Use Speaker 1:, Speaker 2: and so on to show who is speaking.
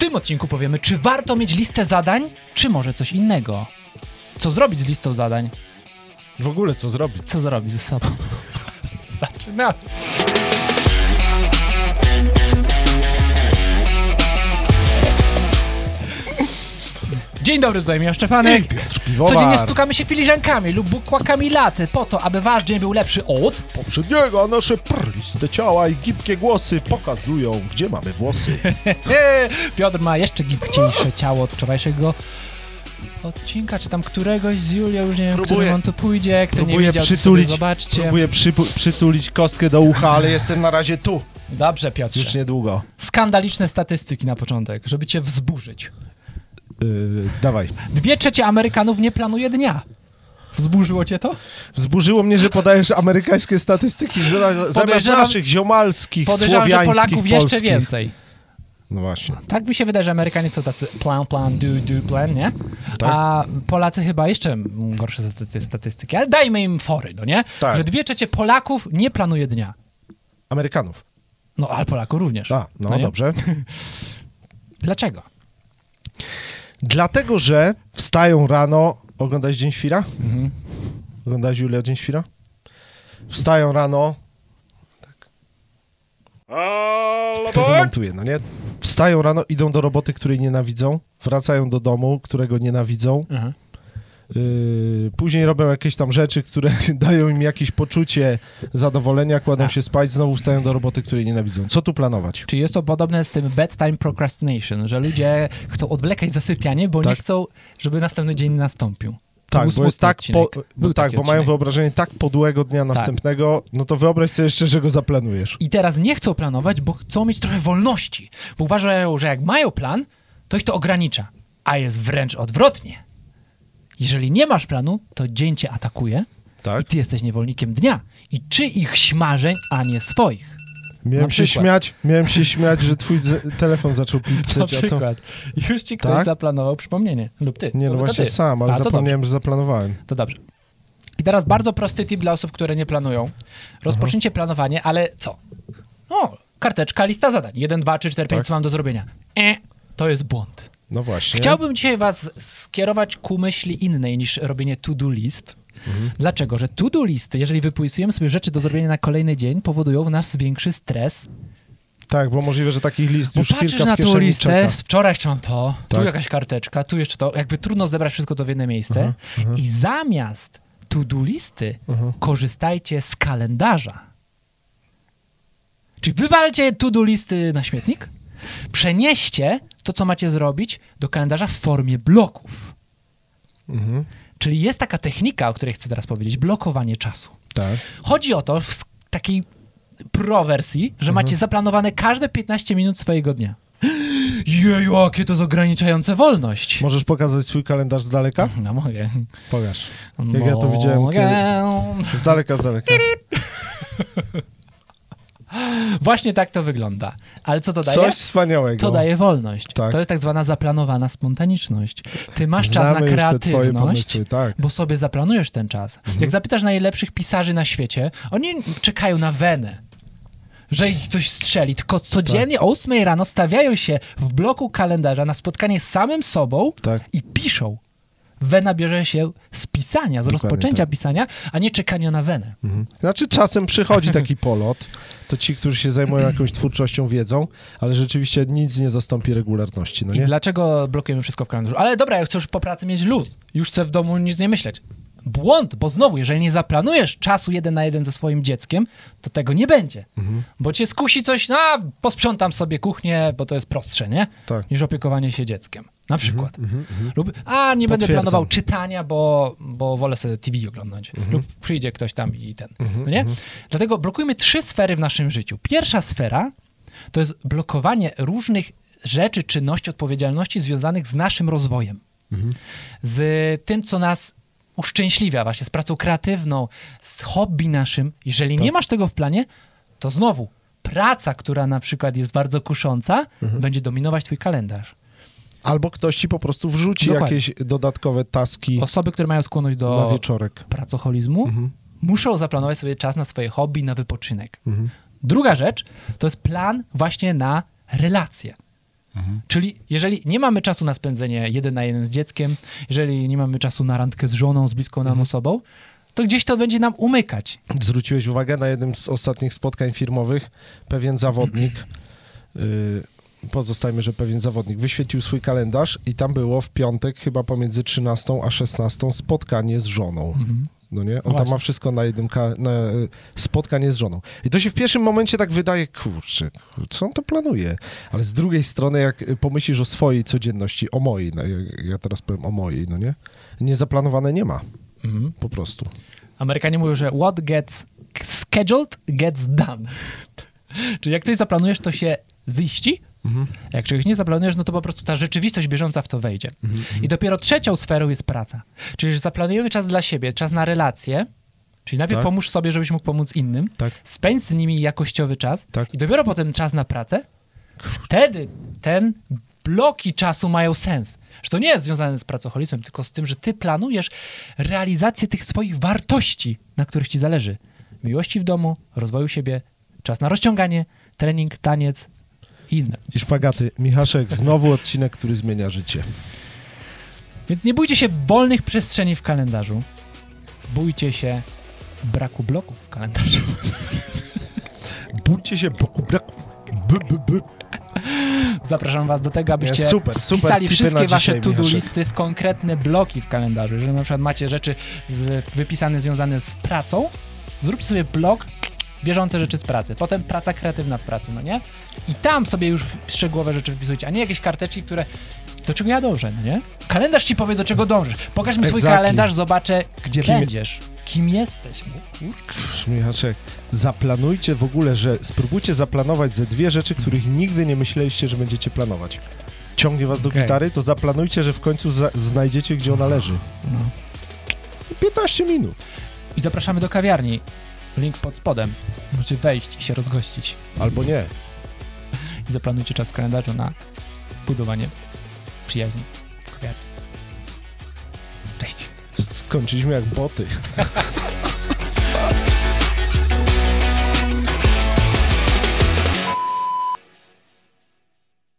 Speaker 1: tym odcinku powiemy, czy warto mieć listę zadań, czy może coś innego. Co zrobić z listą zadań?
Speaker 2: W ogóle co zrobić?
Speaker 1: Co zrobić ze sobą? Zaczynamy. Dzień dobry, tutaj Michał Szczepanek.
Speaker 2: Piotr Piwowar.
Speaker 1: Codziennie stukamy się filiżankami lub bukłakami laty po to, aby wasz dzień był lepszy od...
Speaker 2: poprzedniego, a nasze prliste ciała i gibkie głosy pokazują, gdzie mamy włosy.
Speaker 1: Piotr ma jeszcze gibciejsze ciało od wczorajszego odcinka, czy tam któregoś z Julią, już nie wiem,
Speaker 2: Próbuję-
Speaker 1: którym on tu pójdzie, kto nie
Speaker 2: Próbuję
Speaker 1: widział, to sobie
Speaker 2: przytulić,
Speaker 1: zobaczcie.
Speaker 2: próbuję przypu- przytulić kostkę do ucha, ale jestem na razie tu.
Speaker 1: Dobrze, Piotrze.
Speaker 2: Już niedługo.
Speaker 1: Skandaliczne statystyki na początek, żeby cię wzburzyć.
Speaker 2: Yy, dawaj.
Speaker 1: Dwie trzecie Amerykanów nie planuje dnia. Wzburzyło cię to?
Speaker 2: Wzburzyło mnie, że podajesz amerykańskie statystyki za- zamiast
Speaker 1: Podejrzewam-
Speaker 2: naszych ziomalskich,
Speaker 1: Podejrzewam, że
Speaker 2: słowiańskich,
Speaker 1: Polaków jeszcze
Speaker 2: polskich.
Speaker 1: więcej.
Speaker 2: No właśnie.
Speaker 1: Tak mi się wydaje, że Amerykanie są tacy plan, plan, do, do, plan, nie?
Speaker 2: Tak.
Speaker 1: A Polacy chyba jeszcze gorsze staty- statystyki, ale dajmy im fory, no nie?
Speaker 2: Tak.
Speaker 1: Że dwie trzecie Polaków nie planuje dnia.
Speaker 2: Amerykanów.
Speaker 1: No, ale Polaków również.
Speaker 2: A, no,
Speaker 1: nie?
Speaker 2: dobrze.
Speaker 1: Dlaczego?
Speaker 2: Dlatego, że wstają rano. Oglądałeś Dzień Świra?
Speaker 1: Mhm.
Speaker 2: Oglądałeś Julia Dzień Świra? Wstają rano. Tak. To wymontuję, no nie? Wstają rano, idą do roboty, której nienawidzą, wracają do domu, którego nienawidzą.
Speaker 1: Mhm.
Speaker 2: Yy, później robią jakieś tam rzeczy, które dają im jakieś poczucie zadowolenia, kładą
Speaker 1: A.
Speaker 2: się spać, znowu wstają do roboty, której nienawidzą. Co tu planować?
Speaker 1: Czy jest to podobne z tym bedtime procrastination, że ludzie chcą odwlekać zasypianie, bo nie
Speaker 2: Tak.
Speaker 1: chcą, żeby następny dzień nastąpił.
Speaker 2: Tak, bo jest tak, po, bo tak, bo mają.
Speaker 1: Tak.
Speaker 2: wyobrażenie tak podłego dnia następnego, no to wyobraź sobie jeszcze, że go zaplanujesz.
Speaker 1: I teraz nie chcą planować, bo chcą mieć trochę wolności. Bo uważają, że jak mają plan, to ich to ogranicza. A jest wręcz odwrotnie. Jeżeli nie masz planu, to dzień cię atakuje
Speaker 2: Tak?
Speaker 1: i ty jesteś niewolnikiem dnia. I czyich śmarzeń, a nie swoich.
Speaker 2: Miałem
Speaker 1: na
Speaker 2: się śmiać, miałem się śmiać, że twój telefon zaczął
Speaker 1: Na
Speaker 2: pipceć, a to...
Speaker 1: przykład. Już ci ktoś
Speaker 2: Tak?
Speaker 1: zaplanował przypomnienie. Lub ty.
Speaker 2: Nie, no
Speaker 1: to
Speaker 2: właśnie
Speaker 1: ty.
Speaker 2: sam, ale
Speaker 1: A, to
Speaker 2: zapomniałem, że zaplanowałem.
Speaker 1: To dobrze. I teraz bardzo prosty tip dla osób, które nie planują. Rozpocznijcie planowanie, ale co? O, karteczka, lista zadań. 1, 2, 3, 4, 5,
Speaker 2: Tak.
Speaker 1: co mam do zrobienia. E, to jest błąd.
Speaker 2: No właśnie.
Speaker 1: Chciałbym dzisiaj was skierować ku myśli innej niż robienie to-do list.
Speaker 2: Mhm.
Speaker 1: Dlaczego? Że to-do listy, jeżeli wypisujemy sobie rzeczy do zrobienia na kolejny dzień, powodują w nas większy stres.
Speaker 2: Tak, bo możliwe, że takich list
Speaker 1: Bo
Speaker 2: już
Speaker 1: patrzysz
Speaker 2: kilka
Speaker 1: na tą listę,
Speaker 2: czeka.
Speaker 1: wczoraj jeszcze mam to, tu
Speaker 2: Tak.
Speaker 1: jakaś karteczka, tu jeszcze to. Jakby trudno zebrać wszystko to w jedno miejsce.
Speaker 2: Aha,
Speaker 1: I zamiast to-do listy
Speaker 2: Aha.
Speaker 1: korzystajcie z kalendarza. Czyli wywalcie to-do listy na śmietnik, przenieście to, co macie zrobić, do kalendarza w formie bloków.
Speaker 2: Mhm.
Speaker 1: Czyli jest taka technika, o której chcę teraz powiedzieć, blokowanie czasu.
Speaker 2: Tak.
Speaker 1: Chodzi o to w takiej pro-wersji, że macie zaplanowane każde 15 minut swojego dnia. Jeju, jakie to jest ograniczające wolność.
Speaker 2: Możesz pokazać swój kalendarz z daleka?
Speaker 1: No mogę.
Speaker 2: Pokaż. Jak ja to widziałem
Speaker 1: Mogę.
Speaker 2: Z daleka, z daleka.
Speaker 1: Właśnie tak to wygląda. Ale co to daje?
Speaker 2: Coś wspaniałego.
Speaker 1: To daje wolność.
Speaker 2: Tak.
Speaker 1: To jest tak zwana zaplanowana spontaniczność. Ty masz czas
Speaker 2: Znamy
Speaker 1: na
Speaker 2: te twoje
Speaker 1: kreatywność,
Speaker 2: pomysły, tak.
Speaker 1: bo sobie zaplanujesz ten czas.
Speaker 2: Mhm.
Speaker 1: Jak zapytasz najlepszych pisarzy na świecie, oni czekają na wenę. Że ich coś strzeli, tylko codziennie
Speaker 2: Tak.
Speaker 1: o 8 rano stawiają się w bloku kalendarza na spotkanie z samym sobą
Speaker 2: Tak.
Speaker 1: i piszą. Wena bierze się z pisania, z
Speaker 2: Dokładnie
Speaker 1: rozpoczęcia
Speaker 2: tak.
Speaker 1: pisania, a nie czekania na wenę.
Speaker 2: Mhm. Znaczy czasem przychodzi taki polot, to ci, którzy się zajmują jakąś twórczością wiedzą, ale rzeczywiście nic nie zastąpi regularności, no
Speaker 1: I
Speaker 2: nie?
Speaker 1: dlaczego blokujemy wszystko w kalendarzu? Ale dobra, ja chcę już po pracy mieć luz. Już chcę w domu nic nie myśleć. Błąd, bo znowu, jeżeli nie zaplanujesz czasu jeden na jeden ze swoim dzieckiem, to tego nie będzie.
Speaker 2: Mhm.
Speaker 1: Bo cię skusi coś, no a posprzątam sobie kuchnię, bo to jest prostsze, nie?
Speaker 2: Tak.
Speaker 1: Niż opiekowanie się dzieckiem. Na przykład.
Speaker 2: Mhm, mhm.
Speaker 1: Lub, a nie będę planował czytania, bo, bo wolę sobie TV oglądać. Lub przyjdzie ktoś tam i ten. no nie? Dlatego blokujmy trzy sfery w naszym życiu. Pierwsza sfera to jest blokowanie różnych rzeczy, czynności, odpowiedzialności związanych z naszym rozwojem. Z tym, co nas uszczęśliwia, właśnie z pracą kreatywną, z hobby naszym. Jeżeli
Speaker 2: Tak.
Speaker 1: nie masz tego w planie, to znowu praca, która na przykład jest bardzo kusząca, będzie dominować twój kalendarz.
Speaker 2: Albo ktoś ci po prostu wrzuci
Speaker 1: Dokładnie.
Speaker 2: jakieś dodatkowe taski
Speaker 1: Osoby, które mają skłonność
Speaker 2: na
Speaker 1: do
Speaker 2: wieczorek.
Speaker 1: pracoholizmu,
Speaker 2: Mhm.
Speaker 1: muszą zaplanować sobie czas na swoje hobby, na wypoczynek.
Speaker 2: Mhm.
Speaker 1: Druga rzecz to jest plan właśnie na relacje. Czyli jeżeli nie mamy czasu na spędzenie jeden na jeden z dzieckiem, jeżeli nie mamy czasu na randkę z żoną, z bliską nam osobą, to gdzieś to będzie nam umykać.
Speaker 2: Zwróciłeś uwagę na jednym z ostatnich spotkań firmowych, pewien zawodnik, y, pozostajmy, że pewien zawodnik, wyświetlił swój kalendarz i tam było w piątek chyba pomiędzy 13 a 16 spotkanie z żoną. No nie? On tam
Speaker 1: Właśnie.
Speaker 2: ma wszystko na jednym ka- na, y, spotkanie z żoną. I to się w pierwszym momencie tak wydaje, kurczę, co on to planuje? Ale z drugiej strony, jak y, pomyślisz o swojej codzienności, o mojej, no, ja- ja teraz powiem o mojej, no nie? Niezaplanowane nie ma,
Speaker 1: Mhm.
Speaker 2: po prostu.
Speaker 1: Amerykanie mówią, że what gets scheduled gets done. Czyli jak coś zaplanujesz, to się ziści. Jak czegoś nie zaplanujesz, no to po prostu ta rzeczywistość bieżąca w to wejdzie. I dopiero trzecią sferą jest praca. Czyli że zaplanujemy czas dla siebie, czas na relacje, czyli najpierw
Speaker 2: Tak.
Speaker 1: pomóż sobie, żebyś mógł pomóc innym,
Speaker 2: Tak.
Speaker 1: spędź z nimi jakościowy czas
Speaker 2: Tak.
Speaker 1: i dopiero potem czas na pracę. Wtedy ten bloki czasu mają sens. Że to nie jest związane z pracoholizmem, tylko z tym, że ty planujesz realizację tych swoich wartości, na których ci zależy. Miłości w domu, rozwoju siebie, czas na rozciąganie, trening, taniec inne.
Speaker 2: I szpagaty. Michaszek, znowu odcinek, który zmienia życie.
Speaker 1: Więc nie bójcie się wolnych przestrzeni w kalendarzu. Bójcie się braku bloków w kalendarzu.
Speaker 2: Bójcie się braku. B, b, b.
Speaker 1: Zapraszam was do tego, abyście
Speaker 2: super, super
Speaker 1: wpisali wszystkie wasze to-do listy w konkretne bloki w kalendarzu. Jeżeli na przykład macie rzeczy z, wypisane związane z pracą, zróbcie sobie blok bieżące rzeczy z pracy. Potem praca kreatywna w pracy, no nie? I tam sobie już szczegółowe rzeczy wpisujcie, a nie jakieś karteczki, które do czego ja dążę, no nie? Kalendarz ci powie, do czego dążysz. Pokaż mi swój
Speaker 2: Exactly.
Speaker 1: kalendarz, zobaczę, gdzie
Speaker 2: Kim-
Speaker 1: będziesz. Kim jesteś?
Speaker 2: Michaczek, zaplanujcie w ogóle, że spróbujcie zaplanować ze dwie rzeczy, których nigdy nie myśleliście, że będziecie planować. Ciągnie was do
Speaker 1: Okej.
Speaker 2: gitary, to zaplanujcie, że w końcu znajdziecie, gdzie ona leży.
Speaker 1: No.
Speaker 2: I 15 minut.
Speaker 1: I zapraszamy do kawiarni. Link pod spodem. Możecie wejść i się rozgościć.
Speaker 2: Albo nie.
Speaker 1: I zaplanujcie czas w kalendarzu na budowanie przyjaźni. Cześć.
Speaker 2: Skończyliśmy jak boty.